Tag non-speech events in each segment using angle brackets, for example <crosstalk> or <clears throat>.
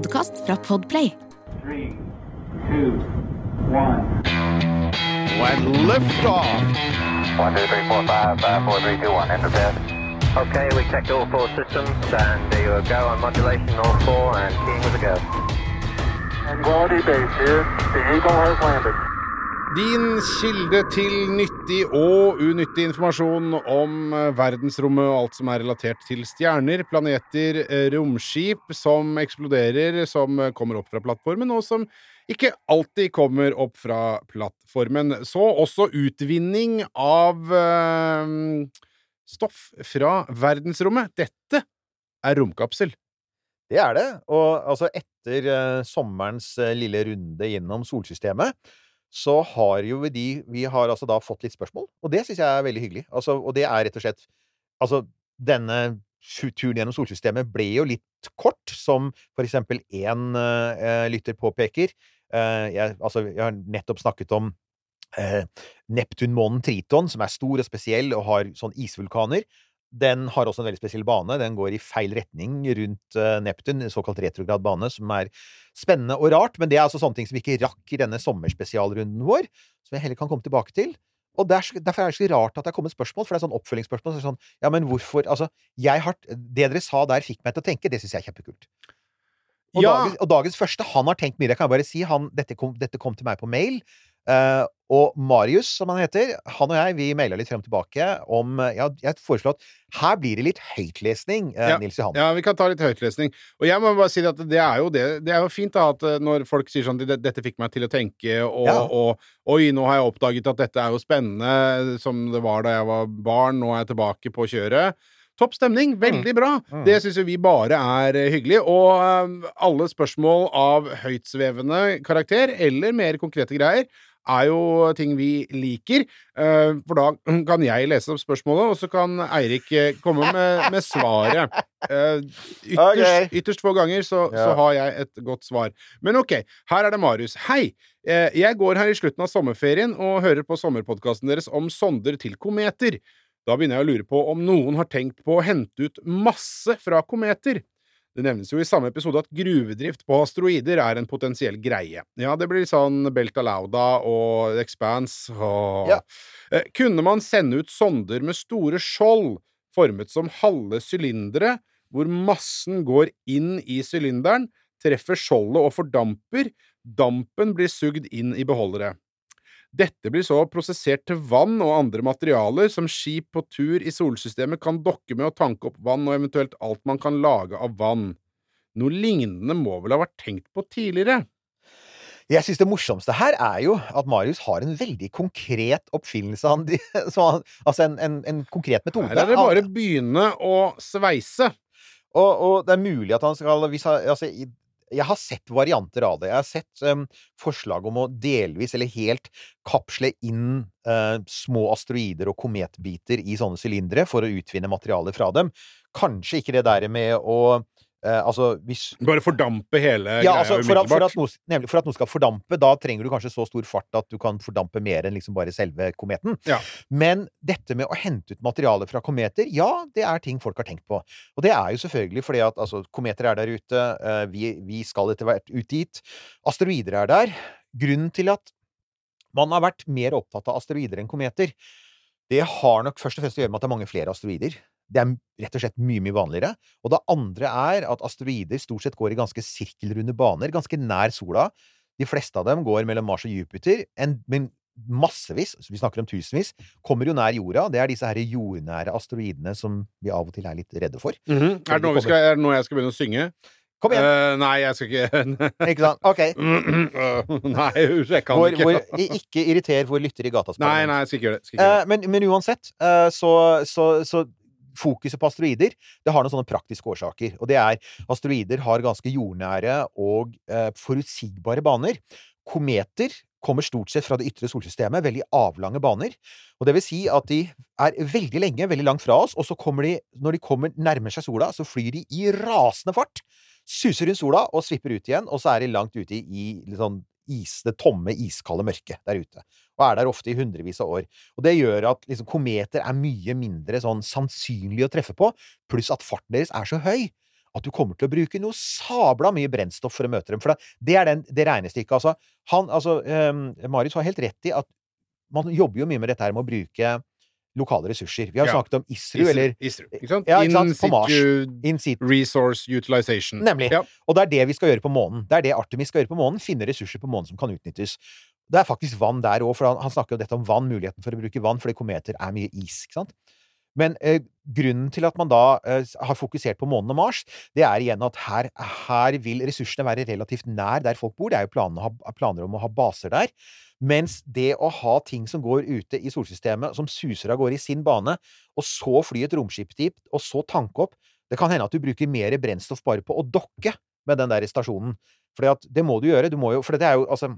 Podkast fra Podplay. Three, two, one. When liftoff. One, two, three, four, five, five, four, three, two, one. Enter bed. Okay, we checked all four systems, and there you go on modulation, all four, and keying with a go. Quality base here. The Eagle has landed. Din kilde til nyttig og unyttig informasjon om eh, verdensrommet og alt som er relatert til stjerner, planeter, eh, romskip som eksploderer, som eh, kommer opp fra plattformen, og som ikke alltid kommer opp fra plattformen. Så også utvinning av øh, stoff fra verdensrommet. Dette er romkapsel. Det er det. Og altså, etter sommerens lille runde gjennom solsystemet, så har jo de Vi har altså da fått litt spørsmål, og det syns jeg er veldig hyggelig. Altså, og det er rett og slett Altså, denne turen gjennom solsystemet ble jo litt kort, som for eksempel én uh, lytter påpeker. Uh, jeg, altså, jeg har nettopp snakket om eh, Neptunmånen Triton, som er stor og spesiell og har sånn isvulkaner. Den har også en veldig spesiell bane. Den går i feil retning rundt eh, Neptun, en såkalt retrograd bane, som er spennende og rart. Men det er altså sånne ting som vi ikke rakk i denne sommerspesialrunden vår, som jeg heller kan komme tilbake til. Og der, Derfor er det så rart at det er kommet spørsmål, for det er sånn oppfølgingsspørsmål. Så sånn, ja, men hvorfor Altså, jeg har Det dere sa der, fikk meg til å tenke. Det syns jeg er kjempekult. Og, Ja. dagens, og dagens første, han har tenkt mye. Det kan jeg bare si. Han, dette, kom, dette kom til meg på mail. Eh, og Marius, som han heter, han og jeg, vi maila litt frem og tilbake om Ja, jeg foreslår at her blir det litt høytlesning, eh, Ja, Nils Johan. Ja, vi kan ta litt høytlesning. Og jeg må bare si at det er jo det Det er jo fint da at eh, når folk sier sånn Dette fikk meg til å tenke, og, Ja. og Oi, nå har jeg oppdaget at dette er jo spennende, som det var da jeg var barn. Nå er jeg tilbake på kjøret. Topp stemning. Veldig bra. Mm. Det syns jo vi bare er eh, hyggelig. Og eh, alle spørsmål av høytsvevende karakter, eller mer konkrete greier, er jo ting vi liker. Eh, For da <clears throat> kan jeg lese opp spørsmålet, og så kan Eirik eh, komme med, med svaret. Eh, Ytterst, ytterst få ganger så, så har jeg et godt svar. Men ok, her er det Marius. Hei! Jeg går her i slutten av sommerferien og hører på sommerpodkasten deres om sonder til kometer. Da begynner jeg å lure på om noen har tenkt på å hente ut masse fra kometer. Det nevnes jo i samme episode at gruvedrift på asteroider er en potensiell greie. Ja, det blir sånn Belta Lauda og Expanse og Ja. Eh, Kunne man sende ut sonder med store skjold, formet som halve sylindere, hvor massen går inn i sylinderen, treffer skjoldet og fordamper, dampen blir sugd inn i beholdere. Dette blir så prosessert til vann og andre materialer som skip på tur i solsystemet kan dokke med å tanke opp vann og eventuelt alt man kan lage av vann. Noe lignende må vel ha vært tenkt på tidligere? Jeg syns det morsomste her er jo at Marius har en veldig konkret oppfinnelse. Han, <laughs> så han, altså en, en, en konkret metode. Her er det bare bare begynne å sveise. Og, og det er mulig at han skal hvis han, altså, i- Jeg har sett varianter av det. Jeg har sett um, forslag om å delvis eller helt kapsle inn uh, små asteroider og kometbiter i sånne sylindere for å utvinne materiale fra dem. Kanskje ikke det der med å eh, Altså, hvis Bare fordampe hele ja, greia altså, for, at, for, at noe, nemlig, for at noe skal fordampe, da trenger du kanskje så stor fart at du kan fordampe mer enn liksom bare selve kometen. Ja. Men dette med å hente ut materiale fra kometer, ja, det er ting folk har tenkt på. Og det er jo selvfølgelig fordi at altså, kometer er der ute, eh, vi, vi skal etter hvert ut dit. Asteroider er der. Grunnen til at man har vært mer opptatt av asteroider enn kometer, det har nok først og fremst å gjøre med at det er mange flere asteroider. Det er rett og slett mye, mye vanligere. Og det andre er at asteroider stort sett går i ganske sirkelrunde baner, ganske nær sola. De fleste av dem går mellom Mars og Jupiter, en, men massevis, vi snakker om tusenvis, kommer jo nær jorda. Det er disse her jordnære asteroidene som vi av og til er litt redde for. Det vi skal, er det nå jeg skal begynne å synge? Kom igjen! Uh, nei, jeg skal ikke <laughs> Ikke sant? Ok. <clears throat> Nei, jeg kan Hvor, ikke. hvor, ikke irriter vår lytter i gata. Nei, nei, jeg skal ikke gjøre det. Ikke gjøre Eh, men, men uansett, uh, så, så, så fokuset på asteroider det har noen sånne praktiske årsaker. Og det er asteroider har ganske jordnære og eh, forutsigbare baner. Kometer kommer stort sett fra det ytre solsystemet, veldig avlange baner. Og det vil si at de er veldig lenge, veldig langt fra oss, og så kommer de, når de kommer nærmer seg sola, så flyr de i rasende fart, suser rundt sola og svipper ut igjen, og så er de langt ute i, i sånn is, det tomme, iskalde mørket der ute. Og er der ofte i hundrevis av år. Og det gjør at liksom, kometer er mye mindre sånn sannsynlig å treffe på, pluss at farten deres er så høy at du kommer til å bruke noe sabla mye brennstoff for å møte dem. For det er den, det regnestykket. Altså, han, altså um, Marius har helt rett i at man jobber jo mye med dette her med å bruke lokale ressurser. Vi har Ja. snakket om ISRU, eller Isru, ikke sant? Ja, ikke sant? På Mars. in situ. resource utilization. Nemlig. Ja. Og det er det vi skal gjøre på månen. Det er det Artemis skal gjøre på månen. Finne ressurser på månen som kan utnyttes. Det er faktisk vann der òg, for han, han snakker jo dette om vann, muligheten for å bruke vann, fordi kometer er mye is. ikke sant? Men eh, grunnen til at man da eh, har fokusert på månen og Mars, det er igjen at her, her vil ressursene være relativt nær der folk bor. Det er jo planer, planer om å ha baser der. Mens det å ha ting som går ute i solsystemet, som suser av gårde i sin bane, og så fly et romskip dit, og så tanke opp Det kan hende at du bruker mer brennstoff bare på å dokke med den der stasjonen. For det må du gjøre. Du må jo, for det er jo altså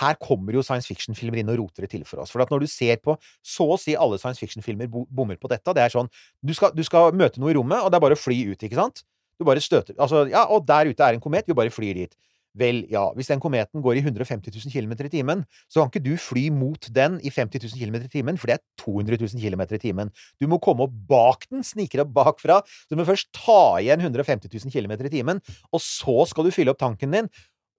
her kommer jo science fiction-filmer inn og roter det til for oss. For at når du ser på Så å si alle science fiction-filmer bommer på dette. Det er sånn du skal, du skal møte noe i rommet, og det er bare å fly ut, ikke sant? Du bare støter Altså, ja, og der ute er en komet. Vi bare flyr dit. Vel, ja, hvis den kometen går i 150 000 km i timen, så kan ikke du fly mot den i 50 000 km i timen, for det er 200 000 km i timen. Du må komme opp bak den, snike deg bakfra. Så du må først ta igjen 150 000 km i timen, og så skal du fylle opp tanken din.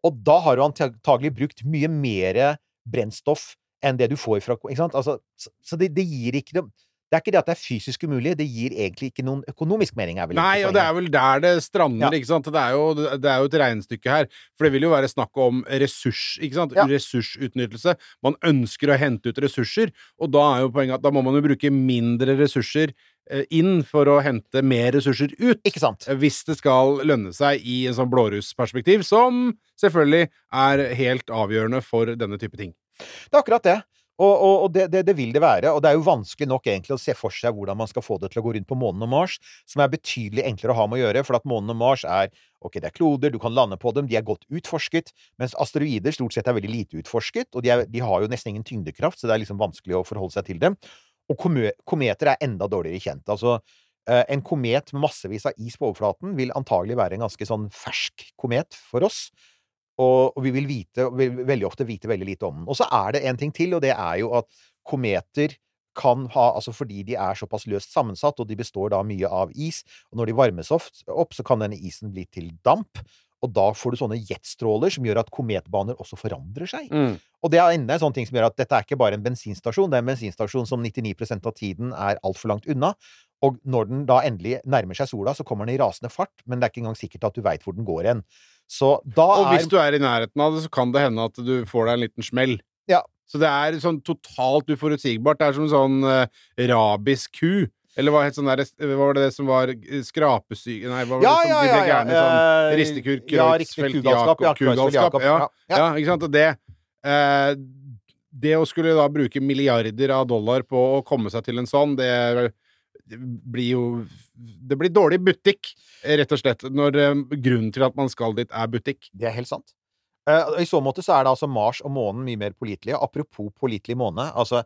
Og da har du antagelig brukt mye mer brennstoff enn det du får fra ikke sant? Altså, så det, det gir ikke noe Det er ikke det at det er fysisk umulig, det gir egentlig ikke noen økonomisk mening. Nei, og det er vel der det strander, Ja. ikke sant. Det er, jo, det er jo et regnestykke her. For det vil jo være snakk om ressurs, ikke sant. Ja. Ressursutnyttelse. Man ønsker å hente ut ressurser, og da er jo poenget at da må man jo bruke mindre ressurser eh, inn for å hente mer ressurser ut. Ikke sant? Eh, Hvis det skal lønne seg i en sånn blårussperspektiv, som selvfølgelig er helt avgjørende for denne type ting. Det er akkurat det. Og, og, og det, det, det vil det være. Og det er jo vanskelig nok egentlig å se for seg hvordan man skal få det til å gå rundt på månen og Mars, som er betydelig enklere å ha med å gjøre, for at månen og Mars er Ok, det er kloder, du kan lande på dem, de er godt utforsket, mens asteroider stort sett er veldig lite utforsket, og de, er, de har jo nesten ingen tyngdekraft, så det er liksom vanskelig å forholde seg til dem. Og kometer er enda dårligere kjent. Altså, eh, en komet med massevis av is på overflaten vil antagelig være en ganske sånn fersk komet for oss. Og, og vi vil vite, vil veldig ofte vite veldig lite om den. Og så er det en ting til, og det er jo at kometer kan ha Altså fordi de er såpass løst sammensatt, og de består da mye av is, og når de varmes opp, så kan denne isen bli til damp. Og da får du sånne jetstråler som gjør at kometbaner også forandrer seg. Og det er enda en sånn ting som gjør at dette er ikke bare en bensinstasjon, det er en bensinstasjon som 99% av tiden er altfor langt unna. Og når den da endelig nærmer seg sola, så kommer den i rasende fart, men det er ikke engang sikkert at du veit hvor den går hen. Så da Og er hvis du er i nærheten av det, så kan det hende at du får deg en liten smell. Ja. Så det er sånn totalt uforutsigbart. Det er som en sånn uh, rabisk ku. Eller hva sånn der Hva var det det som var eh, skrapesyke Nei, hva var Ja, det som ja, de ja, ble ja. gærne sånn eh, Ristekur, Ja, riktig. Kugalskap. Ja, Jakob, Jakob. ja. Ja. Ja, ikke sant? Og det eh, Det å skulle da bruke milliarder av dollar på å komme seg til en sånn, det, det blir jo Det blir dårlig butikk, rett og slett, når eh, grunnen til at man skal dit, er butikk. Det er helt sant. Eh, I så måte så er det altså Mars og månen mye mer pålitelige. Apropos pålitelig måne. altså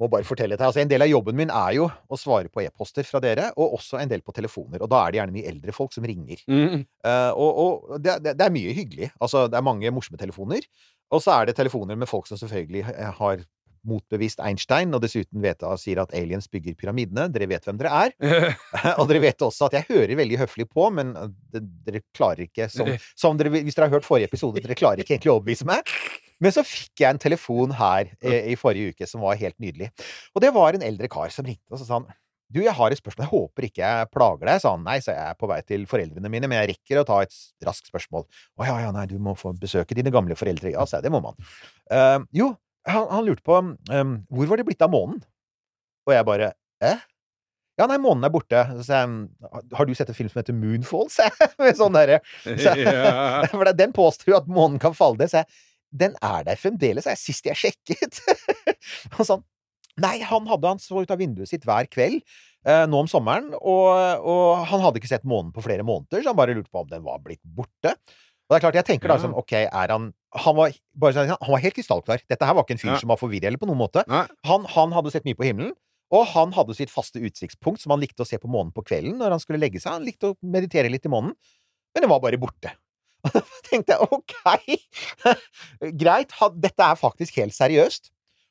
må bare fortelle deg, altså En del av jobben min er jo å svare på e-poster fra dere, og også en del på telefoner. Og da er det gjerne mye eldre folk som ringer. Mm. Uh, og og det, det, er mye hyggelig. Altså, det er mange morsomme telefoner. Og så er det telefoner med folk som selvfølgelig har motbevist Einstein, og dessuten vet, sier at aliens bygger pyramidene. Dere vet hvem dere er. <laughs> <laughs> og dere vet også at jeg hører veldig høflig på, men eh, det, dere klarer ikke som, som dere, Hvis dere har hørt forrige episode, dere klarer ikke egentlig å overbevise meg. Men så fikk jeg en telefon her eh, i forrige uke som var helt nydelig. Og det var en eldre kar som ringte, og så sa han du, jeg har et spørsmål. Jeg håper ikke jeg plager deg, sa han. Nei, så jeg er på vei til foreldrene mine, men jeg rekker å ta et raskt spørsmål. Å ja, ja, nei, du må få besøke dine gamle foreldre. Ja, sa jeg, det må man. Uh, jo, han, han lurte på um, hvor var det blitt av månen? Og jeg bare eh? Ja, nei, månen er borte. Så jeg, har du sett en film som heter Moonfall? <laughs> med sånn derre så- <laughs> Ja. <laughs> For den påstår jo at månen kan falle ned, så jeg den er der fremdeles, er sist jeg sjekket. Og sånn Nei, han hadde han så ut av vinduet sitt hver kveld eh, nå om sommeren, og, og han hadde ikke sett månen på flere måneder, så han bare lurte på om den var blitt borte. Og det er klart, jeg tenker da Ja. sånn, ok, er han han var, bare han var helt krystallklar. Dette her var ikke en fyr Ja. som var forvirret eller på noen måte. Han, han hadde sett mye på himmelen, og han hadde sitt faste utsiktspunkt som han likte å se på månen på kvelden når han skulle legge seg. Han likte å meditere litt i månen, men den var bare borte. <laughs> Og da tenkte jeg ok, <laughs> greit, dette er faktisk helt seriøst.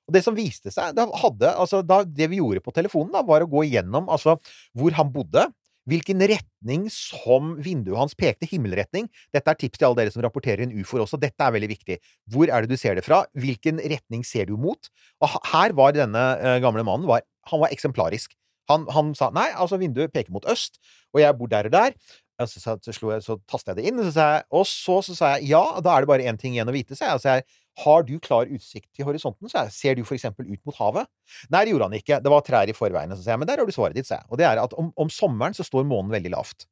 Og det som viste seg, da hadde, altså, da, det vi gjorde på telefonen, da, var å gå igjennom altså, hvor han bodde, hvilken retning som vinduet hans pekte, himmelretning. Dette er tips til alle dere som rapporterer inn ufoer også. Dette er veldig viktig. Hvor er det du ser det fra? Hvilken retning ser du mot? Og her var denne eh, gamle mannen var, han var eksemplarisk. Han, han sa nei, altså vinduet peker mot øst, og jeg bor der og der. Og så, sa- så, jeg, så tastet jeg det inn, og så sa jeg, og så, sa jeg ja, da er det bare én ting igjen å vite. Så jeg, så jeg, har du klar utsikt til horisonten? Så jeg, ser du for eksempel ut mot havet? Nei, det gjorde han ikke. Det var trær i forveien. Så sa jeg, men der har du svaret ditt, sa jeg. Og det er at om, om sommeren så står månen veldig lavt.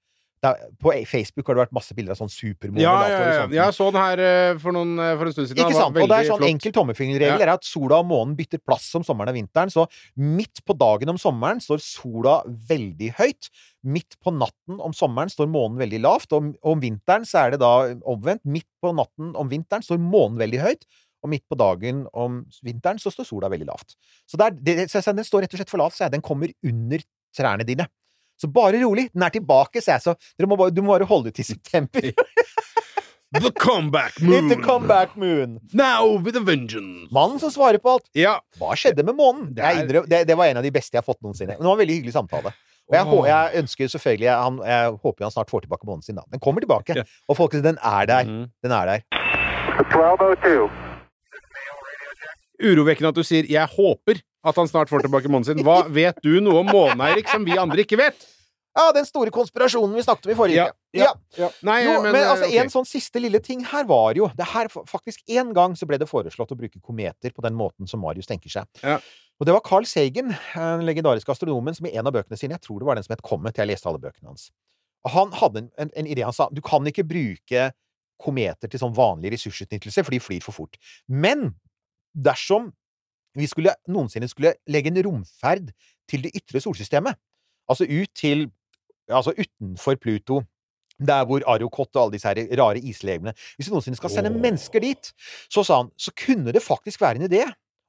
På Facebook har det vært masse bilder av sånn supermåne Ja, ja, ja. Jeg så den her eh, for, noen, eh, for en stund siden. Ikke sant? Og det er sånn flott. enkel tommelfingerregel er at sola og månen bytter plass om sommeren og vinteren. Så midt på dagen om sommeren står sola veldig høyt. Midt på natten om sommeren står månen veldig lavt. Og om vinteren så er det da omvendt. Midt på natten om vinteren står månen veldig høyt. Og midt på dagen om vinteren så står sola veldig lavt. Så det er, det, så den står rett og slett for lavt, så. Den kommer under trærne dine. Så bare rolig. Den er tilbake, sa jeg. Så dere må bare, du må bare holde ut til september. <laughs> The comeback moon! The comeback moon. Now with a vengeance! Mannen som svarer på alt. Ja. Hva skjedde med månen? Det er- det, det var en av de beste jeg har fått noensinne. Men det var en veldig hyggelig samtale. Og jeg, oh. Jeg ønsker selvfølgelig han, jeg håper han snart får tilbake månen sin, da. Den kommer tilbake. Ja. Og folkens, den er der. Mm. Den er der. 1202. Urovekkende at du sier 'jeg håper' at han snart får tilbake månen sin. Hva vet du noe om månen, Eirik, som vi andre ikke vet? Ja, den store konspirasjonen vi snakket om i forrige Ja, uke. ja, ja. Nei, Jo, men, men altså, okay. en sånn siste lille ting her var jo det her, Faktisk én gang så ble det foreslått å bruke kometer på den måten som Marius tenker seg. Ja. Og det var Carl Sagan, den legendariske astronomen, som i en av bøkene sine Jeg tror det var den som het Comet. Jeg leste alle bøkene hans. Han hadde en, en, en idé. Han sa du kan ikke bruke kometer til sånn vanlig ressursutnyttelse, for de flyr for fort. Men dersom vi skulle, noensinne skulle legge en romferd til det ytre solsystemet, altså ut til Altså utenfor Pluto, der hvor Arrokot og alle disse her rare islegemene Hvis vi noensinne skal sende oh. mennesker dit, så sa han, så kunne det faktisk være en idé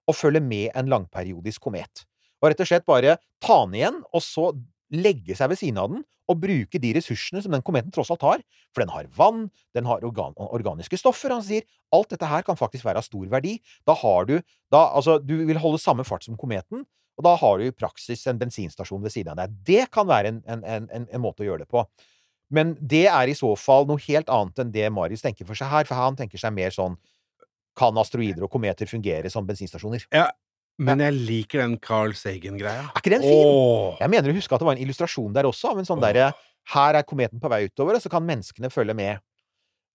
å følge med en langperiodisk komet. Og rett og slett bare ta den igjen, og så legge seg ved siden av den og bruke de ressursene som den kometen tross alt har. For den har vann, den har organ organiske stoffer. Han sier alt dette her kan faktisk være av stor verdi. Da har du da, Altså, du vil holde samme fart som kometen, og da har du i praksis en bensinstasjon ved siden av deg. Det kan være en, en, en, en, måte å gjøre det på. Men det er i så fall noe helt annet enn det Marius tenker for seg her, for han tenker seg mer sånn Kan asteroider og kometer fungere som bensinstasjoner? Men jeg liker den Carl Sagen-greia. Er ikke den fin? Åh. Jeg mener å huske at det var en illustrasjon der også, av en sånn derre Her er kometen på vei utover, og så kan menneskene følge med.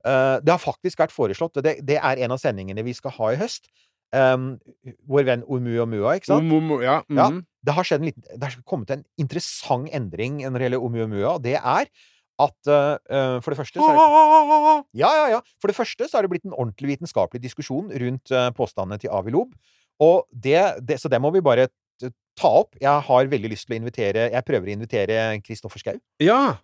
Uh, det har faktisk vært foreslått, og det, det er en av sendingene vi skal ha i høst. Um, vår venn Oumuamua, ikke sant? Om- ja, Ja. mhm. Det har, skjedd en liten, det har kommet en interessant endring når det gjelder Oumuamua, og det er at eh, for det første så er det, <laughs> ja, ja, ja. For det første så har det blitt en ordentlig vitenskapelig diskusjon rundt uh, påstandene til Avi Lob. Og det, det, så det må vi bare ta opp. Jeg har veldig lyst til å invitere Jeg prøver å invitere Kristoffer Schou. Ja.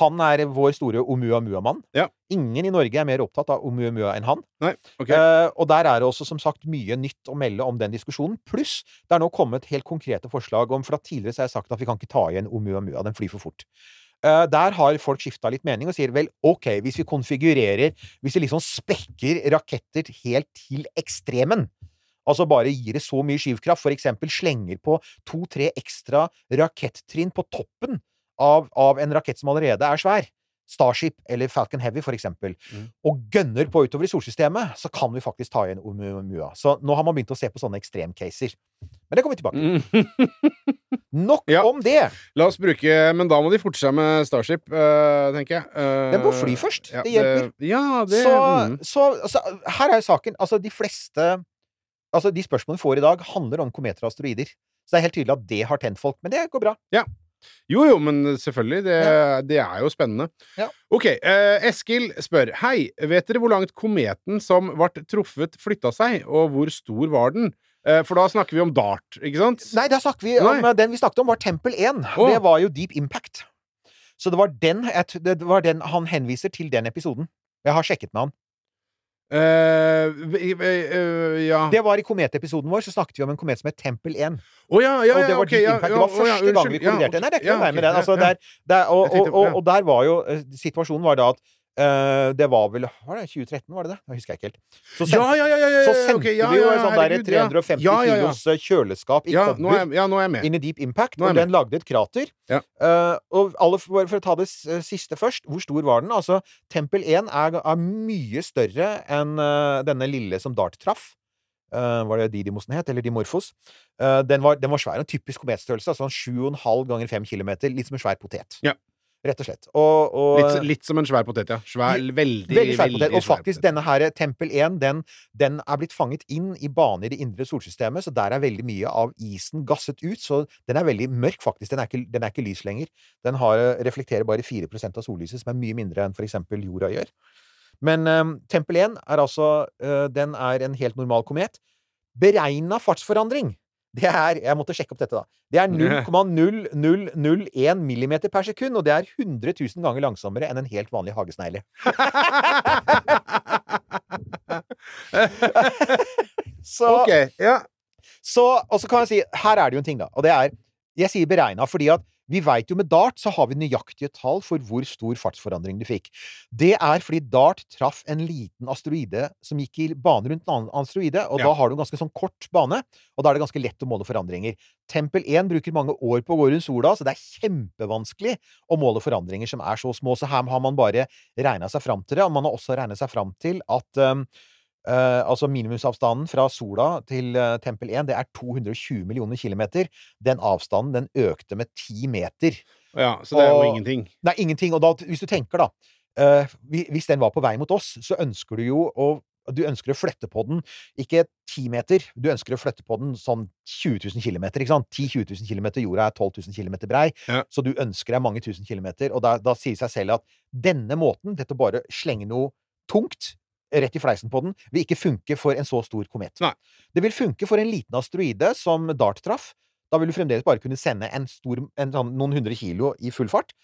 Han er vår store Oumuamua-mann. Ja. Ingen i Norge er mer opptatt av Oumuamua enn han. Nei, ok. Eh, og der er det også som sagt mye nytt å melde om den diskusjonen. Pluss det er nå kommet helt konkrete forslag om For at tidligere så har jeg sagt at vi kan ikke ta igjen Oumuamua. Den flyr for fort. Eh, der har folk skifta litt mening og sier vel, OK, hvis vi konfigurerer Hvis vi liksom spekker raketter helt til ekstremen Altså bare gir det så mye skyvkraft, for eksempel slenger på to-tre ekstra rakettrinn på toppen av, av en rakett som allerede er svær. Starship eller Falcon Heavy, for eksempel, Mm. og gønner på utover i solsystemet, så kan vi faktisk ta igjen Oumuamua. Så nå har man begynt å se på sånne ekstremcaser. Men det kommer vi tilbake til. Mm. <laughs> Nok Ja. om det! La oss bruke Men da må de forte seg med Starship, uh, tenker jeg. Uh, Den må fly først. ja, Det hjelper. ja, det så, mm. så altså, her er jo saken. Altså, de fleste Altså, de spørsmålene vi får i dag, handler om kometer og asteroider. Så det er helt tydelig at det har tent folk. Men det går bra. Jo, jo, men selvfølgelig. Det, det er jo spennende. Ja. Ok, eh, Eskil spør Hei, vet dere hvor langt kometen som ble truffet, flytta seg, og hvor stor var den? Eh, For da snakker vi om dart, ikke sant? Nei, da snakker vi om Nei. Den vi snakket om, var Tempel 1. Oh. Det var jo Deep Impact. Så det var den, det var den Han henviser til den episoden. Jeg har sjekket med han. Uh, eh, ja. Det var i kometepisoden vår, så snakket vi om en komet som het Tempel 1. Oh, ja, ja, og det var okay, Det var første gang vi kolliderte. Nei, det er ikke noe veien med den. Altså, der, der, og, og, og, og der var jo eh, Situasjonen var da at det var vel Var det 2013, var det det? Jeg husker ikke helt. Så, Ja, ja, ja, ja, ja, så sendte okay, ja, vi jo en sånn der herregud, ja. 350 Ja, ja, ja. kilos eh, kjøleskap i Ja, er, kobber ja, nå er jeg med. inn i Deep Impact, og den lagde et krater. Ja. Uh, og alle, for, å ta det eh, siste først, hvor stor var den? Altså, Tempel 1 er, er mye større enn uh, denne lille som Dart traff. Uh, var det Didimosen het, eller Dimorphos? Eh, den, var, den var svær. En typisk kometstørrelse. Altså en 7,5 ganger 5 km. Litt som en svær potet. Ja. Rett og slett. Og, og, Litt, litt som en svær potet, ja. Svær, veldig, Veldig svær potet. Og faktisk, potet. denne her Tempel 1, den, den er blitt fanget inn i bane i det indre solsystemet, så der er veldig mye av isen gasset ut. Så den er veldig mørk, faktisk. Den er ikke, den er ikke lys lenger. Den har, reflekterer bare 4% av sollyset, som er mye mindre enn for eksempel jorda gjør. Men eh, Tempel 1 er altså uh, Den er en helt normal komet. Beregna fartsforandring det er Jeg måtte sjekke opp dette, da. Det er 0,0001 millimeter per sekund, og det er 100 000 ganger langsommere enn en helt vanlig hagesnegle. <laughs> så, Ok, ja. så Og så kan jeg si Her er det jo en ting, da. Og det er Jeg sier beregna fordi at vi veit jo med Dart så har vi nøyaktige tall for hvor stor fartsforandring du fikk. Det er fordi Dart traff en liten asteroide som gikk i bane rundt en annen asteroide, og Ja. da har du en ganske sånn kort bane, og da er det ganske lett å måle forandringer. Tempel 1 bruker mange år på å gå rundt sola, så det er kjempevanskelig å måle forandringer som er så små. Så her har man bare regna seg fram til det, og man har også regnet seg fram til at um, eh, altså minimumsavstanden fra sola til uh, Tempel 1, det er 220 millioner kilometer. Den avstanden, den økte med 10 meter. ja. Så det er jo ingenting. Nei, ingenting. Og da, hvis du tenker, da uh, Hvis den var på vei mot oss, så ønsker du jo å du ønsker å flytte på den ikke 10 meter, du ønsker å flytte på den sånn 20 000 km. Ikke sant? 10 000-20 000 km, jorda er 12 000 km brei, Ja. så du ønsker deg mange tusen kilometer. Og da, da sier seg selv at denne måten, dette bare slenge noe tungt rett i fleisen på den, vil ikke funke for en så stor komet. Nei. Det vil funke for en liten asteroide som Dart traff. Da vil du fremdeles bare kunne sende en stor, en sånn, noen hundre kilo i full fart.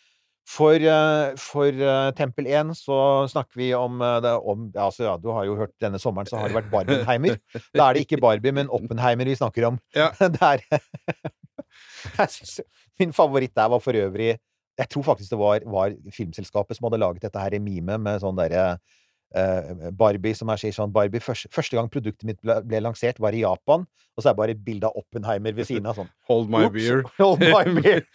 For, eh, for uh, Tempel 1 så snakker vi om, eh, det, om ja, altså, ja, Du har jo hørt denne sommeren så har det vært Barbenheimer. Da er det ikke Barbie, men Oppenheimer vi snakker om. Ja. <laughs> Det er <laughs> Jeg synes, Min favoritt der var for øvrig Jeg tror faktisk det var, var filmselskapet som hadde laget dette her i mime med sånn derre Barbie som jeg sier sånn Barbie første, første gang produktet mitt ble, ble lansert, var i Japan. Og så er det bare bilde av Oppenheimer ved siden av. sånn <laughs> Hold my Oops, beer. <laughs> Hold my <laughs> beer.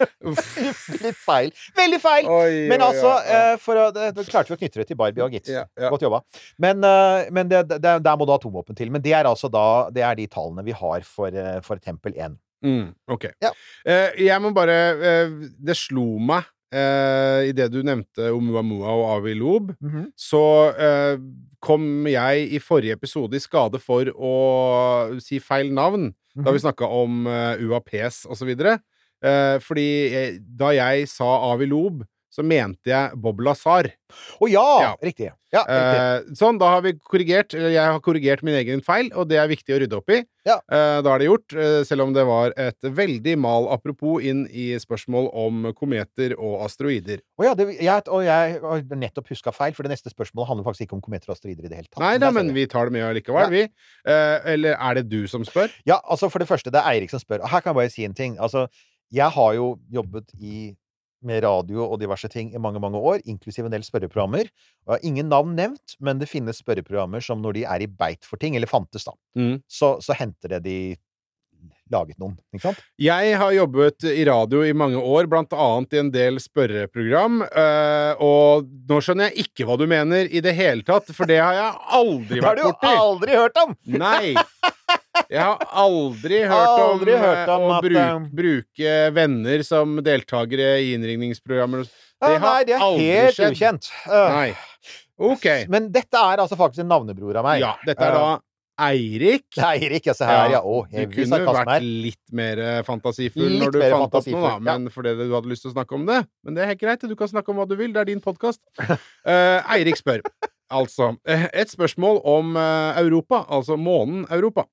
Litt feil. Veldig feil! Oi, Men altså, ja, oi. eh, for å, det, klarte vi å knytte det til Barbie òg, gitt. Ja, ja. Godt jobba. Men, eh, men det, det, der må du ha atomvåpen til. Men det er altså da Det er de tallene vi har for, eh, for Tempel 1. Mm, ok. Ja. Eh, jeg må bare eh, Det slo meg uh, idet du nevnte Oumuamua og Avi Lob, så eh, kom jeg i forrige episode i skade for å si feil navn da Mhm. vi snakka om eh, UAPs og så videre. Eh, fordi jeg, da jeg sa Avi Lob, så mente jeg Bob Lazar. Å ja! Ja. Riktig. Ja, riktig. Eh, sånn, da har vi korrigert. Jeg har korrigert min egen feil, og det er viktig å rydde opp i. Ja. Eh, da er det gjort, eh, selv om det var et veldig mal apropos inn i spørsmål om kometer og asteroider. Å ja, det, jeg, og jeg har nettopp huska feil, for det neste spørsmålet handler faktisk ikke om kometer og asteroider i det hele tatt. Nei da, men vi tar det med allikevel, vi. Eh, eller er det du som spør? Ja, altså for det første, det er Eirik som spør. Her kan jeg bare si en ting. Altså, jeg har jo jobbet i, med radio og diverse ting i mange, mange år, inklusiv en del spørreprogrammer. Og jeg har ingen navn nevnt, men det finnes spørreprogrammer som når de er i beit for ting, eller fantes, da, Mm. så, så henter det de laget noen, ikke sant? Jeg har jobbet i radio i mange år, blant annet i en del spørreprogram, eh, og nå skjønner jeg ikke hva du mener i det hele tatt, for det har jeg aldri Det har du jo aldri hørt om! Nei! <laughs> Jeg har aldri hørt om, Aldri hørt om eh, å at, bruke, eh, bruke venner som deltakere i innringningsprogrammer. Ah, nei, det er aldri helt skjedd. ukjent. Nei. Ok. Men dette er altså faktisk en navnebror av meg. Ja, dette er da Eirik. Er Eirik, ja. Se her, ja. Å, du kunne vært litt mer eh, fantasifull Litt når du fant opp noe, da, men ja. fordi du hadde lyst til å snakke om det. Men det er helt greit, du kan snakke om hva du vil, det er din podkast. <laughs> Eirik spør, altså, eh, et spørsmål om eh, Europa, altså månen Europa.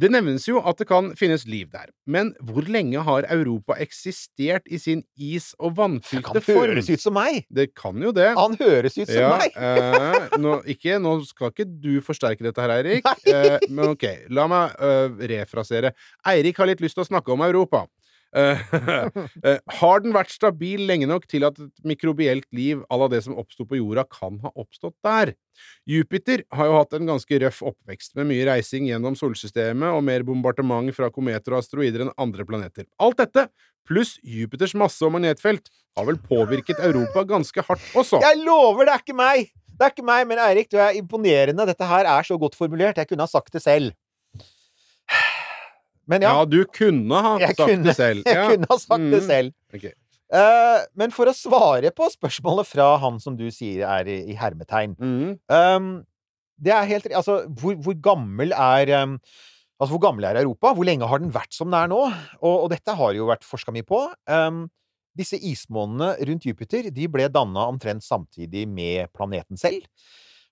Det nevnes jo at det kan finnes liv der, men hvor lenge har Europa eksistert i sin is- og vannfylte Det vannfylte kan form? høres ut som meg! Det kan jo det. Han høres ut som Ja, meg! eh, nå, ikke, nå skal ikke du forsterke dette her, Eirik. Eh, men ok, la meg uh, refrasere. Eirik har litt lyst til å snakke om Europa. Eh, <laughs> eh, har den vært stabil lenge nok til at et mikrobielt liv à la det som oppsto på jorda, kan ha oppstått der? Jupiter har jo hatt en ganske røff oppvekst, med mye reising gjennom solsystemet og mer bombardement fra kometer og asteroider enn andre planeter. Alt dette, pluss Jupiters masse- og magnetfelt, har vel påvirket Europa ganske hardt også. Jeg lover, det er ikke meg! Det er ikke meg, men Eirik, du er imponerende. Dette her er så godt formulert. Jeg kunne ha sagt det selv. Men ja, Ja, du kunne ha sagt kunne, det selv. <laughs> jeg Ja. kunne ha sagt det Mm. selv. Okay. Uh, men for å svare på spørsmålet fra han som du sier er i, i hermetegn mm. um, Det er helt Altså, hvor, hvor gammel er um, Altså, hvor gammel er Europa? Hvor lenge har den vært som den er nå? Og, og dette har jo vært forska mye på. Um, disse ismånene rundt Jupiter de ble danna omtrent samtidig med planeten selv.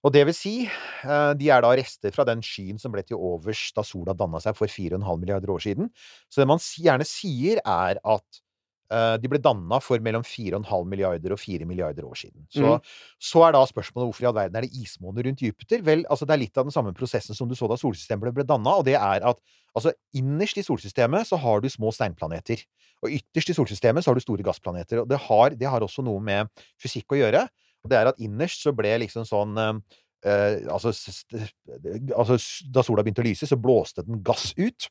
Og det vil si, eh, de er da rester fra den skyen som ble til overs da sola danna seg for 4,5 milliarder år siden. Så det man gjerne sier, er at eh, de ble danna for mellom 4,5 milliarder og 4 milliarder år siden. Så, mm. så er da spørsmålet hvorfor i all verden er det ismåner rundt Jupiter? Vel, altså det er litt av den samme prosessen som du så da solsystemet ble, ble danna, og det er at altså innerst i solsystemet så har du små steinplaneter. Og ytterst i solsystemet så har du store gassplaneter. Og det har, det har også noe med fysikk å gjøre. Og det er at innerst så ble liksom sånn eh, eh, altså, altså Da sola begynte å lyse, så blåste den gass ut.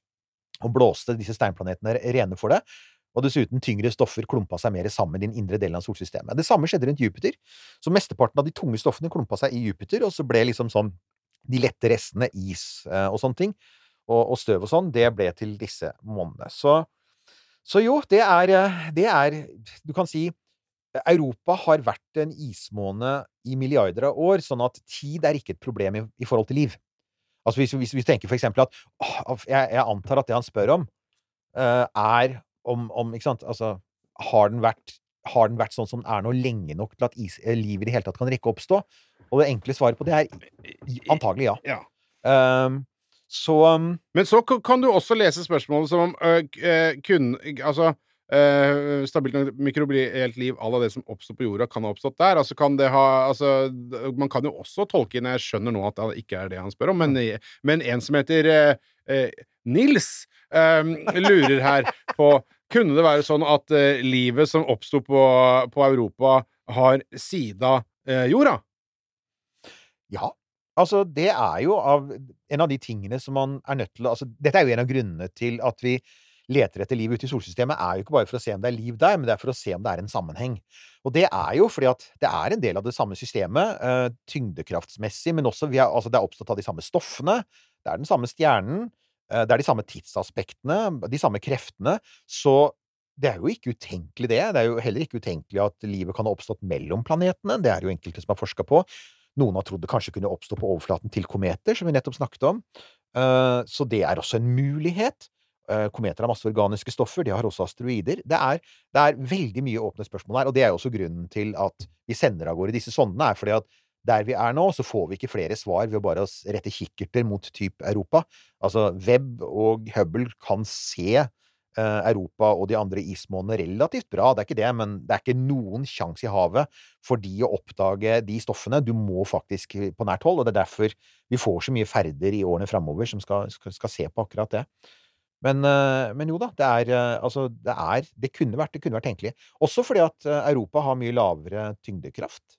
Og blåste disse steinplanetene rene for det. Og dessuten tyngre stoffer klumpa seg mer sammen i den indre delen av solsystemet. Det samme skjedde rundt Jupiter. Så mesteparten av de tunge stoffene klumpa seg i Jupiter, og så ble liksom sånn de lette restene, is eh, og sånne ting, og, og støv og sånn, det ble til disse månedene. Så, så jo, det er, eh, det er Du kan si Europa har vært en ismåne i milliarder av år, sånn at tid er ikke et problem i, i forhold til liv. Altså hvis, hvis vi tenker for eksempel at å, jeg, jeg antar at det han spør om, uh, er om, om Ikke sant? Altså, har den vært har den vært sånn som den er nå, lenge nok til at is, eh, liv i det hele tatt kan rekke å oppstå? Og det enkle svaret på det er antagelig ja. Ja. Um, så um, Men så kan du også lese spørsmålet som om uh, kun Altså øh, Stabilt mikrobielt liv à la det som oppstår på jorda, kan ha oppstått der. Altså kan det ha Altså, man kan jo også tolke inn Jeg skjønner nå at det ikke er det han spør om, men, men en som heter uh, uh, Nils lurer her på Kunne det være sånn at livet som oppsto på, på Europa, har sida jorda? Ja. Altså, det er jo av en av de tingene som man er nødt til å altså, Dette er jo en av grunnene til at vi leter etter liv ute i solsystemet, er jo ikke bare for å se om det er liv der, men det er for å se om det er en sammenheng. Og det er jo fordi at det er en del av det samme systemet, eh, tyngdekraftsmessig, men også er, altså, det er oppstått av de samme stoffene, det er den samme stjernen, eh, det er de samme tidsaspektene, de samme kreftene, så det er jo ikke utenkelig, det. Det er jo heller ikke utenkelig at livet kan ha oppstått mellom planetene. Det er jo enkelte som har forska på. Noen har trodd det kanskje kunne oppstå på overflaten til kometer, som vi nettopp snakket om. Eh, Så det er også en mulighet. Eh, Kometer har masse organiske stoffer, de har også asteroider. Det er, det er veldig mye åpne spørsmål her, og det er også grunnen til at vi sender av gårde disse sondene, er fordi at der vi er nå, så får vi ikke flere svar ved å bare rette kikkerter mot type Europa. Altså, Webb og Hubble kan se eh, Europa og de andre ismånene relativt bra, det er ikke det, men det er ikke noen sjanse i havet for de å oppdage de stoffene. Du må faktisk på nært hold, og det er derfor vi får så mye ferder i årene framover som skal, skal, skal se på akkurat det. Men, eh, men jo da, det er eh, altså det er Det kunne vært, det kunne vært tenkelig. Også fordi at eh, Europa har mye lavere tyngdekraft.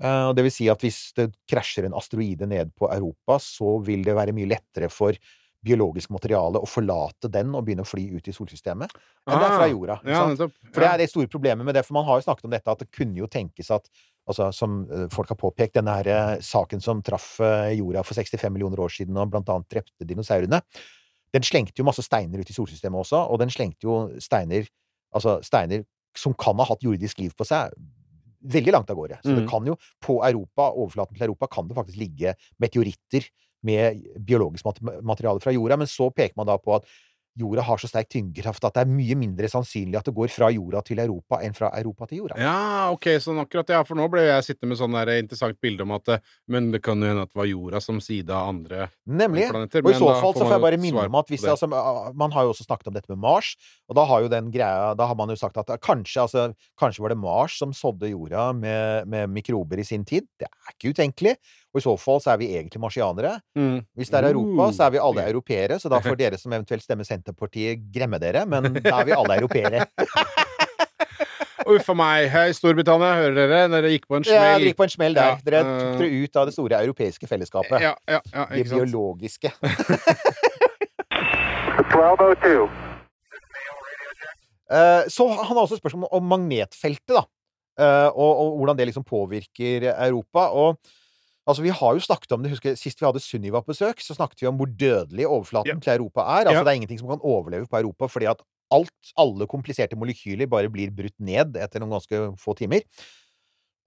Og det vil si at hvis det krasjer en asteroide ned på Europa, så vil det være mye lettere for biologisk materiale å forlate den og begynne å fly ut i solsystemet enn det er fra Ah, jorda. Ja? For det er det store problemet med det, for man har jo snakket om dette, at det kunne jo tenkes at Altså, som folk har påpekt, denne her saken som traff jorda for 65 millioner år siden og blant annet drepte dinosaurene, den slengte jo masse steiner ut i solsystemet også, og den slengte jo steiner Altså steiner som kan ha hatt jordisk liv på seg, veldig langt av gårde. Så det Mm. kan jo, på Europa, overflaten til Europa, kan det faktisk ligge meteoritter med biologisk materiale fra jorda, men så peker man da på at jorda har så sterk tyngdekraft at det er mye mindre sannsynlig at det går fra jorda til Europa enn fra Europa til jorda. Ja, ok, sånn akkurat, ja, for nå ble jeg sittende med sånn der interessant bilde om at eh, Men det kan jo hende at det var jorda som side av andre Nemlig. planeter. Og i så fall så får jeg bare minne om at hvis det. altså, ah, Man har jo også snakket om dette med Mars, og da har jo den greia Da har man jo sagt at eh, kanskje, altså, kanskje var det Mars som sådde jorda med, med mikrober i sin tid. Det er ikke utenkelig. Og i så fall så er vi egentlig marsianere. Mm. Hvis det er Europa, så er vi alle Uh, europeere, så da får dere som eventuelt stemmer Senterpartiet, gremme dere, men <laughs> da er vi alle europeere. Uff a meg. Hei, Storbritannia, hører dere? Dere gikk på en smell. Ja, dere gikk på en smell der. Ja, Dere eh, tok dere ut av det store europeiske fellesskapet. Ja, ja, ja, Det ikke sant. biologiske. <laughs> 1202. Eh, Så han har også spørsmål om magnetfeltet, da. Eh, Og, og hvordan det liksom påvirker Europa. Og altså, vi har jo snakket om det, husker Sist vi hadde Sunniva på besøk, så snakket vi om hvor dødelig overflaten Ja. til Europa er. Altså, Ja. Det er ingenting som kan overleve på Europa, fordi at alt, alle kompliserte molekyler bare blir brutt ned etter noen ganske få timer.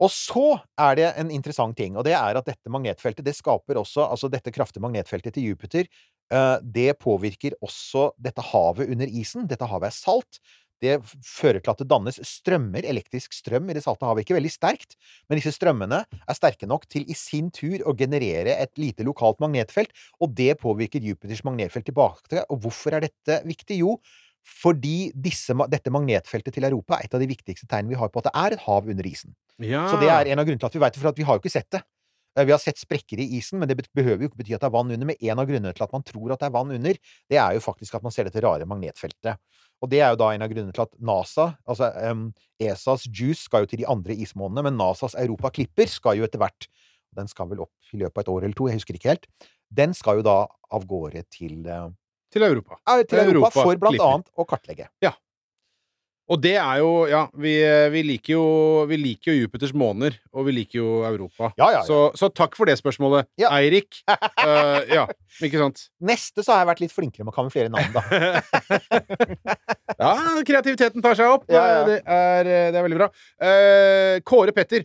Og så er det en interessant ting, og det er at dette magnetfeltet, det skaper også Altså dette kraftige magnetfeltet til Jupiter, eh, det påvirker også dette havet under isen. Dette havet er salt. Det fører til at det dannes strømmer, elektrisk strøm i det salte havet. Ikke veldig sterkt, men disse strømmene er sterke nok til i sin tur å generere et lite lokalt magnetfelt, og det påvirker Jupiters magnetfelt tilbake. Og hvorfor er dette viktig? Jo, fordi disse, dette magnetfeltet til Europa er et av de viktigste tegnene vi har på at det er et hav under isen. Ja. Så det er en av grunnene til at vi vet det, for at vi har jo ikke sett det. Eh, Vi har sett sprekker i isen, men det behøver jo ikke bety at det er vann under. Men en av grunnene til at man tror at det er vann under, det er jo faktisk at man ser dette rare magnetfeltet. Og det er jo da en av grunnene til at NASA, altså um, ESAs Juice, skal jo til de andre ismånene, men NASAs Europa Clipper skal jo etter hvert Den skal vel opp i løpet av et år eller to, jeg husker ikke helt. Den skal jo da av gårde til, uh, Til Europa. Ja, til Europa, Europa for blant Clipper. annet å kartlegge. Og det er jo Ja, vi, vi, liker jo, vi liker jo Jupiters måner, og vi liker jo Europa. Ja, ja, ja. Så, så takk for det spørsmålet. Eirik. Uh, <laughs> ja, ikke sant? Neste så har jeg vært litt flinkere med å kamuflere navn, da. <laughs> Ja, kreativiteten tar seg opp. Ja, ja. Det, er, det er veldig bra. Uh, Kåre Petter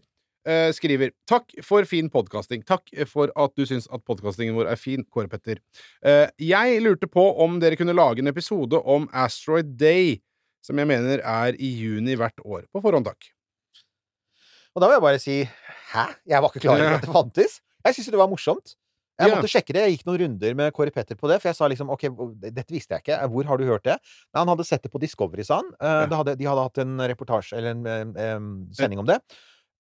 uh, skriver Takk for fin podkasting. Takk for at du syns at podkastingen vår er fin, Kåre Petter. Eh, jeg lurte på om dere kunne lage en episode om Asteroid Day, som jeg mener er i juni hvert år. På forhånd, takk. Og da vil jeg bare si Hæ? Jeg var ikke klar over at det fantes. Jeg syntes det var morsomt. Jeg måtte sjekke det. Jeg gikk noen runder med Kåre Petter på det, for jeg sa liksom OK, dette visste jeg ikke. Hvor har du hørt det? Nei, han hadde sett det på Discovery, sa han. Eh, hadde, de hadde hatt en reportasje, eller en em, sending om det.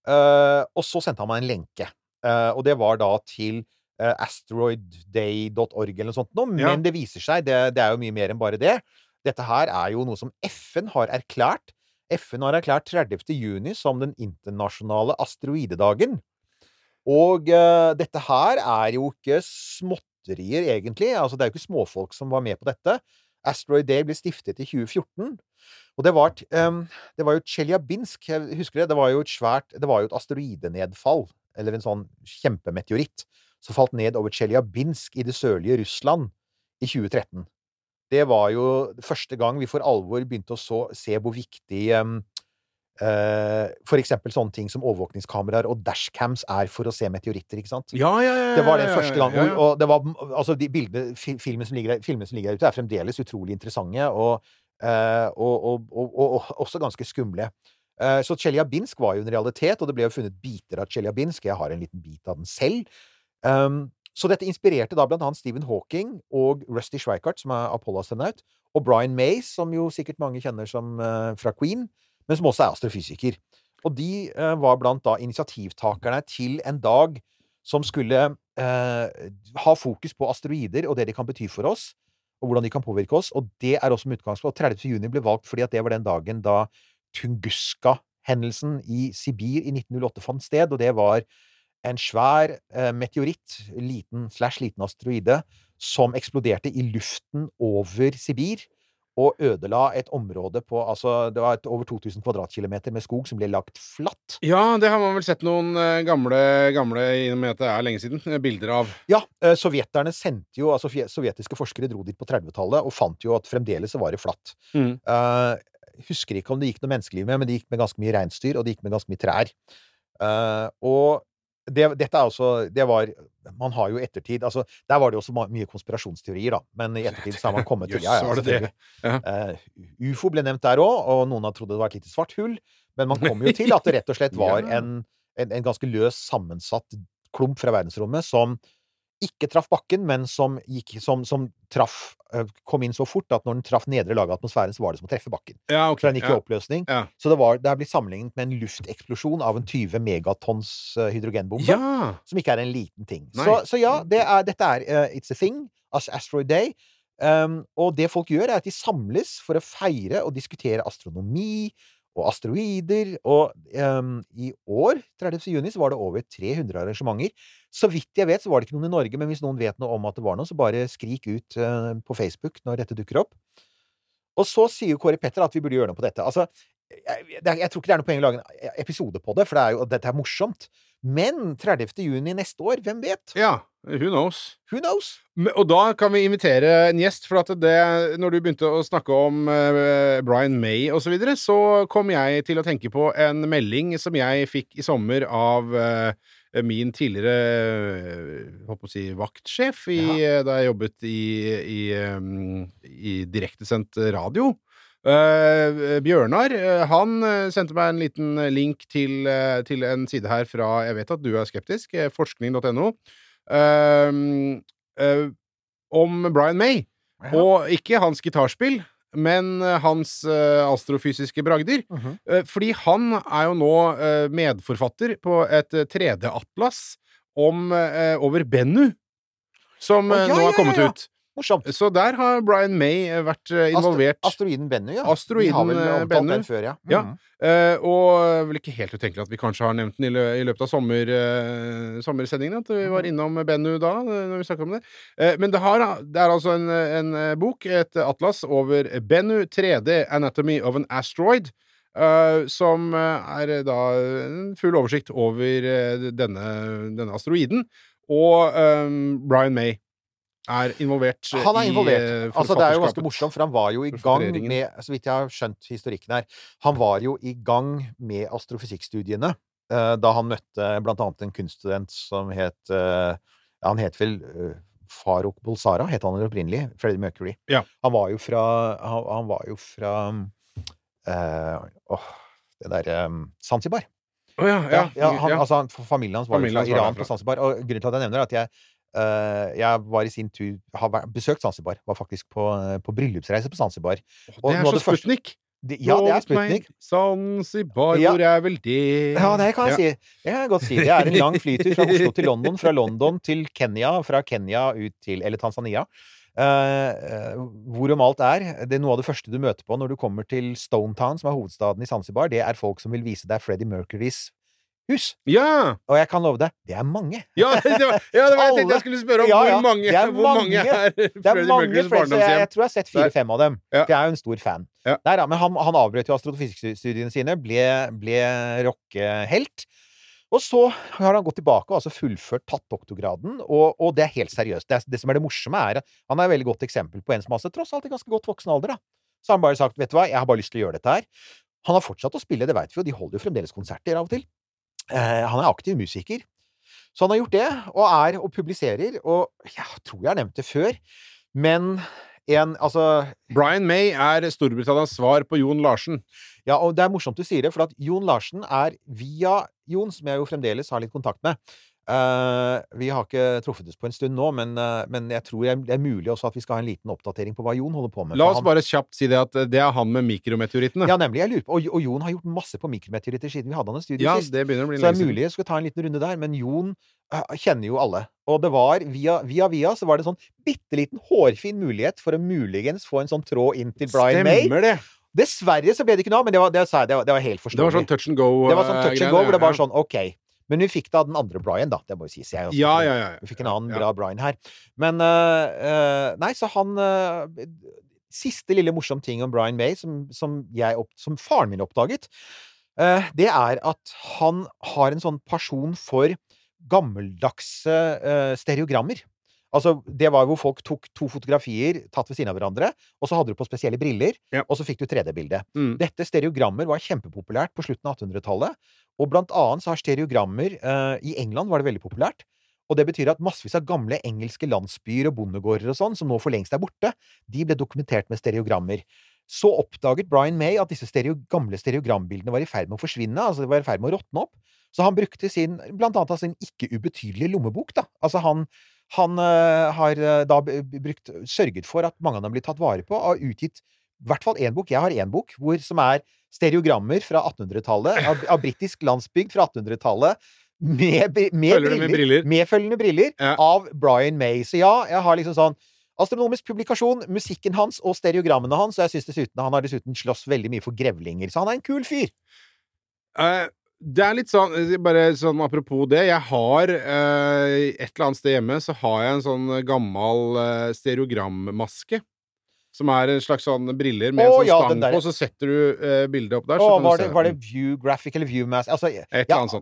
Uh, og så sendte han meg en lenke. Uh, og det var da til uh, asteroidday.org eller noe sånt noe. Men Ja. det viser seg, det, det er jo mye mer enn bare det. Dette her er jo noe som FN har erklært. FN har erklært 30. juni som den internasjonale asteroidedagen. Og uh, dette her er jo ikke småtterier, egentlig. Altså, det er jo ikke småfolk som var med på dette. Asteroid Day ble stiftet i 2014. Og det var, um, det var jo Tsjeljabinsk, jeg husker det, det var jo et svært Det var jo et asteroidenedfall, eller en sånn kjempemeteoritt, som falt ned over Tsjeljabinsk i det sørlige Russland i 2013. Det var jo første gang vi for alvor begynte å så, se hvor viktig um, Uh, for eksempel sånne ting som overvåkningskameraer og dashcams er for å se meteoritter, ikke sant? Ja, ja, ja. Det var den første gang. ja. Og det var, altså, de bildene, filmene som ligger filmene som ligger der ute, er fremdeles utrolig interessante, og, uh, og, og, og, og, og også ganske skumle. Eh, så Tsjeljabinsk var jo en realitet, og det ble jo funnet biter av Tsjeljabinsk. Jeg har en liten bit av den selv. Um, så dette inspirerte da blant annet Stephen Hawking og Rusty Schweikart, som er Apollo-astronaut, og Brian Mays, som jo sikkert mange kjenner som, uh, fra Queen, men som også er astrofysiker. Og de uh, var blant da initiativtakerne til en dag som skulle uh, ha fokus på asteroider og det de kan bety for oss, og hvordan de kan påvirke oss. Og det er også med utgangspunkt. 30. juni ble valgt fordi at det var den dagen da Tunguska-hendelsen i Sibir i 1908 fant sted, og det var en svær eh, meteoritt, liten slash liten asteroide, som eksploderte i luften over Sibir. Og ødela et område på altså Det var et over 2000 kvadratkilometer med skog som ble lagt flatt. Ja, det har man vel sett noen eh, gamle, gamle i og med at det er lenge siden, eh, bilder av. Ja, sovjeterne sendte jo Altså sovjetiske forskere dro dit på 30-tallet og fant jo at fremdeles var det flatt. Mm. Uh, husker ikke om det gikk noe menneskeliv med, men det gikk med ganske mye reinsdyr, og det gikk med ganske mye trær. Uh, og det, dette er også Det var man har jo ettertid altså, Der var det jo også mye konspirasjonsteorier, da. Men i ettertid så har man kommet til ja, ja, var det det? selvfølgelig. Eh, UFO ble nevnt der òg, og noen har trodd det var et lite svart hull. Men man kom jo <laughs> til at det rett og slett var en, en, en ganske løs sammensatt klump fra verdensrommet som ikke traff bakken, men som, gikk, som, som traff kom inn så fort at når den traff nedre lag av atmosfæren, så var det som å treffe bakken. Ja, okay. Så den gikk i ja. oppløsning. Ja. Så det, var, det er blitt sammenlignet med en lufteksplosjon av en 20 megatons hydrogenbombe. Som ikke er en liten ting. Så, så ja, det er, dette er uh, It's a thing. As Asteroid Day. Um, og det folk gjør, er at de samles for å feire og diskutere astronomi og asteroider. Og um, i år, 30. juni, så var det over 300 arrangementer. Så vidt jeg vet, så var det ikke noen i Norge, men hvis noen vet noe om at det var noe, så bare skrik ut uh, på Facebook når dette dukker opp. Og så sier jo Kåre Petter at vi burde gjøre noe på dette. Altså, jeg, er- jeg tror ikke det er noe poeng å lage en episode på det, for det er jo, dette er morsomt. Men 30. juni neste år, hvem vet? ja. Who knows? Who knows? Og da kan vi invitere en gjest, for at det, når du begynte å snakke om eh, Brian May og så videre, så kom jeg til å tenke på en melding som jeg fikk i sommer av eh, min tidligere eh, holdt å si, vaktsjef i, ja. da jeg jobbet i, i, i direktesendt radio. Uh, Bjørnar eh, han eh, sendte meg en liten link til, uh, til en side her fra Jeg vet at du er skeptisk, eh, forskning.no. ehm, eh, om Brian May. Og ikke hans gitarspill, men hans eh, astrofysiske bragder. Eh, fordi han er jo nå medforfatter på et tredje 3D-atlas om, over Bennu, som eh, ja, nå ja, har kommet ja, ja. ut. Morsomt. Så der har Brian May eh, vært eh, involvert. Asteroiden Bennu, ja. Asteroiden, Vi har vel eh, omtalt Bennu. den før, ja. Ja. Mhm. Eh, og vel ikke helt utenkelig at vi kanskje har nevnt den i, lø i løpet av sommer, uh, sommersendingen. At vi var Mhm. innom Bennu da, når vi snakket om det. Uh, men det, har, det er altså en, en bok, et atlas, over Bennu 3D Anatomy of an Asteroid. Uh, som er da en full oversikt over denne, denne asteroiden. Og um, Brian May er involvert eh, Han er involvert. i eh, altså, det er jo ganske morsomt, for han var jo i gang med Så vidt jeg har skjønt historikken her, han var jo i gang med astrofysikkstudiene eh, da han møtte blant annet en kunststudent som het Han het vel Farouk Bolsara, het han opprinnelig. Freddie Mercury. Ja. Han var jo fra Han, han var jo fra eh, Åh, det derre Zanzibar. Å ja, ja, Ja, han. Altså, familien hans var Familien fra Iran fra. på Zanzibar. Og grunnen til at jeg nevner det, er at jeg, jeg var i sin tur har besøkt Zanzibar. Var faktisk på, eh, på bryllupsreise på Zanzibar. og Det er så Sputnik! Det, ja, det er Sputnik. Zanzibar, Ja. hvor er vel det Ja, det kan jeg si. Det kan jeg godt si. Det er en lang flytur fra Oslo til London, fra London til Kenya, fra Kenya ut til Eller Tanzania. Uh, eh, hvorom alt er. Det er noe av det første du møter på når du kommer til Stonetown, som er hovedstaden i Zanzibar. Det er folk som vil vise deg Freddie Mercurys hus. Ja! Og jeg kan love deg, det er mange. Ja, <laughs> det var, ja, det var jeg tenkte jeg skulle spørre om. Ja, ja. Hvor mange, Det er hvor mange er Freddie Mercurys barndomshjem? jeg, jeg tror jeg har sett fire-fem av dem. Ja. For jeg er jo en stor fan. Ja. Nei da, men han, han avbrøt jo astrofysikkstudiene sine, ble, ble rockehelt. Og så har han gått tilbake og altså fullført, tatt doktorgraden, og, og det er helt seriøst. Det, er, det som er det morsomme, er at han er et veldig godt eksempel på en som altså tross alt i ganske godt voksen alder, da. Så har han bare sagt, vet du hva, jeg har bare lyst til å gjøre dette her. Han har fortsatt å spille, det veit vi jo, de holder jo fremdeles konserter av og til. Eh, han er aktiv musiker. Så han har gjort det, og er og publiserer, og jeg tror jeg har nevnt det før, men en Altså, Brian May er Storbritannias svar på Jon Larsen. ja, og det er morsomt du sier det, for at Jon Larsen er via Jon, som jeg jo fremdeles har litt kontakt med. Eh, vi har ikke truffet oss på en stund nå, men, uh, men jeg tror det er mulig også at vi skal ha en liten oppdatering på hva Jon holder på med. La oss han- bare kjapt si det at det er han med mikrometeorittene. Ja, nemlig. Jeg lurer på, og, og Jon har gjort masse på mikrometeoritter siden vi hadde han i studio Ja, sist. det begynner å bli Så det er mulig jeg skal ta en liten runde der, men Jon uh, kjenner jo alle. Og det var via via, via så var det en sånn bitte liten hårfin mulighet for å muligens få en sånn tråd inn til Brian May. Stemmer det! Dessverre så ble det ikke noe av, men det var, det, det var, det var helt Det var sånn touch and go. Det var sånn touch and go, hvor det var sånn OK. Men vi fikk da den andre Brian, da. Det må jo sies. Jeg, også, Ja, ja, ja. Vi fikk en annen bra Brian her. Men uh, Nei, så han uh, Siste lille morsom ting om Brian May, som, som, jeg opp, som faren min oppdaget, eh, det er at han har en sånn person for gammeldagse stereogrammer. Altså, det var hvor folk tok to fotografier tatt ved siden av hverandre, og så hadde du på spesielle briller, Ja. og så fikk du 3D-bilde. Mm. Dette stereogrammer var kjempepopulært på slutten av 1800-tallet, og blant annet så har stereogrammer eh, I England var det veldig populært. Og det betyr at massevis av gamle engelske landsbyer og bondegårder og sånn, som nå for lengst er borte, de ble dokumentert med stereogrammer. Så oppdaget Brian May at disse stereo, gamle stereogrambildene var i ferd med å forsvinne, altså de var i ferd med å råtne opp. Så han brukte sin, blant annet av sin ikke ubetydelige lommebok, da. Altså han, han øh, har øh, da brukt, sørget for at mange av dem blir tatt vare på, og har utgitt i hvert fall én bok. Jeg har én bok hvor, som er stereogrammer fra 1800-tallet, av, av britisk landsbygd fra 1800-tallet. Med, med, Følger med briller? Medfølgende briller Ja. av Brian May. Så ja, jeg har liksom sånn Astronomisk publikasjon, musikken hans og stereogrammene hans. Og jeg synes dessuten han har dessuten slåss veldig mye for grevlinger, så han er en kul fyr. Uh, det er litt sånn, eh, bare sånn apropos det, jeg har eh, et eller annet sted hjemme så har jeg en sånn gammel eh, stereogrammaske. Som er en slags sånn briller med Å, en sånn ja, stang den der. på, så setter du eh, bildet opp der. Så du var, det, var det den. View Graphic eller View Mass? Altså, ja,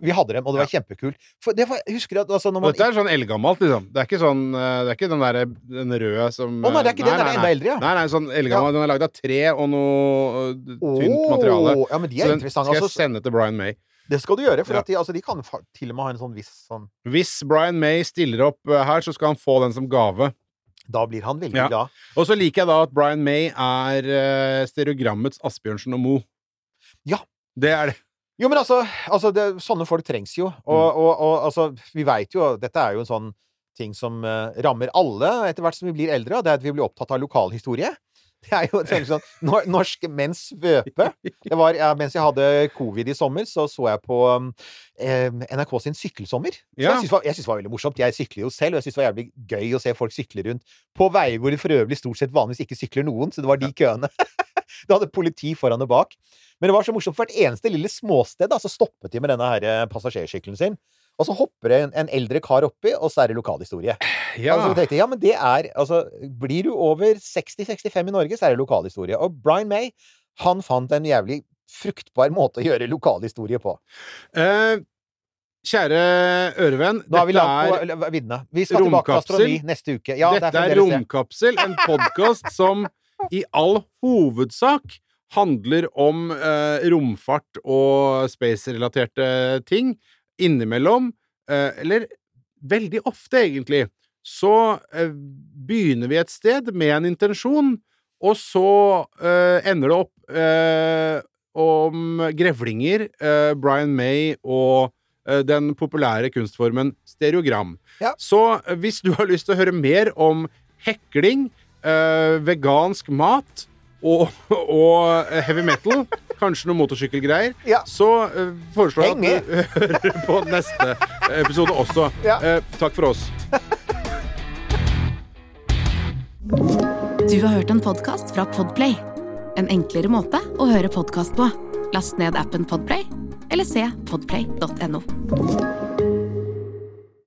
vi hadde dem, og det var kjempekult. For det var, husker at altså, man dette er sånn eldgammelt, liksom. Det er ikke sånn eh, Det er ikke den derre den røde som Å, nei, det er ikke den, den er enda eldre, ja. Nei, nei, sånn eldgammel. Den er lagd av tre og noe eh, tynt materiale. Ja, men de Så er den interessante. skal jeg Altså, sende til Brian May. det skal du gjøre, for Ja. de, altså, de kan til og med ha en sånn viss sånn Hvis Brian May stiller opp eh, her, så skal han få den som gave. Da blir han veldig Ja. glad. Og så liker jeg da at Brian May er uh, stereogrammets Asbjørnsen og Mo. Ja. Det er det. Jo, men altså, altså det, sånne folk trengs jo. Og, Mm. og, og altså, vi veit jo Dette er jo en sånn ting som uh, rammer alle etter hvert som vi blir eldre, og det er at vi blir opptatt av lokalhistorie. Det er jo sånn nor Norsk menns svøpe. Det var, ja, mens jeg hadde covid i sommer, så så jeg på eh, NRK sin Sykkelsommer. Som Ja. Jeg syntes det var veldig morsomt. Jeg sykler jo selv, og jeg syntes det var jævlig gøy å se folk sykle rundt på veier hvor det for øvrig stort sett vanligvis ikke sykler noen, så det var de køene. <laughs> Det hadde politi foran og bak. Men det var så morsomt, for hvert eneste lille småsted da, så stoppet de med denne her eh, passasjersykkelen sin. Og så hopper det en, en eldre kar oppi, og så er det lokalhistorie. Ja. Altså, tenkte, ja, men det er, altså, Blir du over 60-65 i Norge, så er det lokalhistorie. Og Brian May han fant en jævlig fruktbar måte å gjøre lokalhistorie på. Eh, kjære ørevenn, Nå dette er, på. Vi skal tilbake til Romkapsel. astronomi neste uke. Ja, dette er. Romkapsel, en <laughs> podkast som i all hovedsak handler om eh, romfart og space-relaterte ting. Innimellom, eh, eller veldig ofte egentlig, så eh, begynner vi et sted med en intensjon, og så eh, ender det opp om grevlinger, Brian May og den populære kunstformen stereogram. Ja. Så hvis du har lyst til å høre mer om hekling, vegansk mat og, <laughs> og heavy metal, kanskje noen motorsykkelgreier, Ja. så uh, foreslår jeg at du hører <laughs> på neste episode også. Ja. Uh, takk for oss. Du har hørt en podkast fra Podplay. En enklere måte å høre podkast på. Last ned appen Podplay, eller se podplay.no.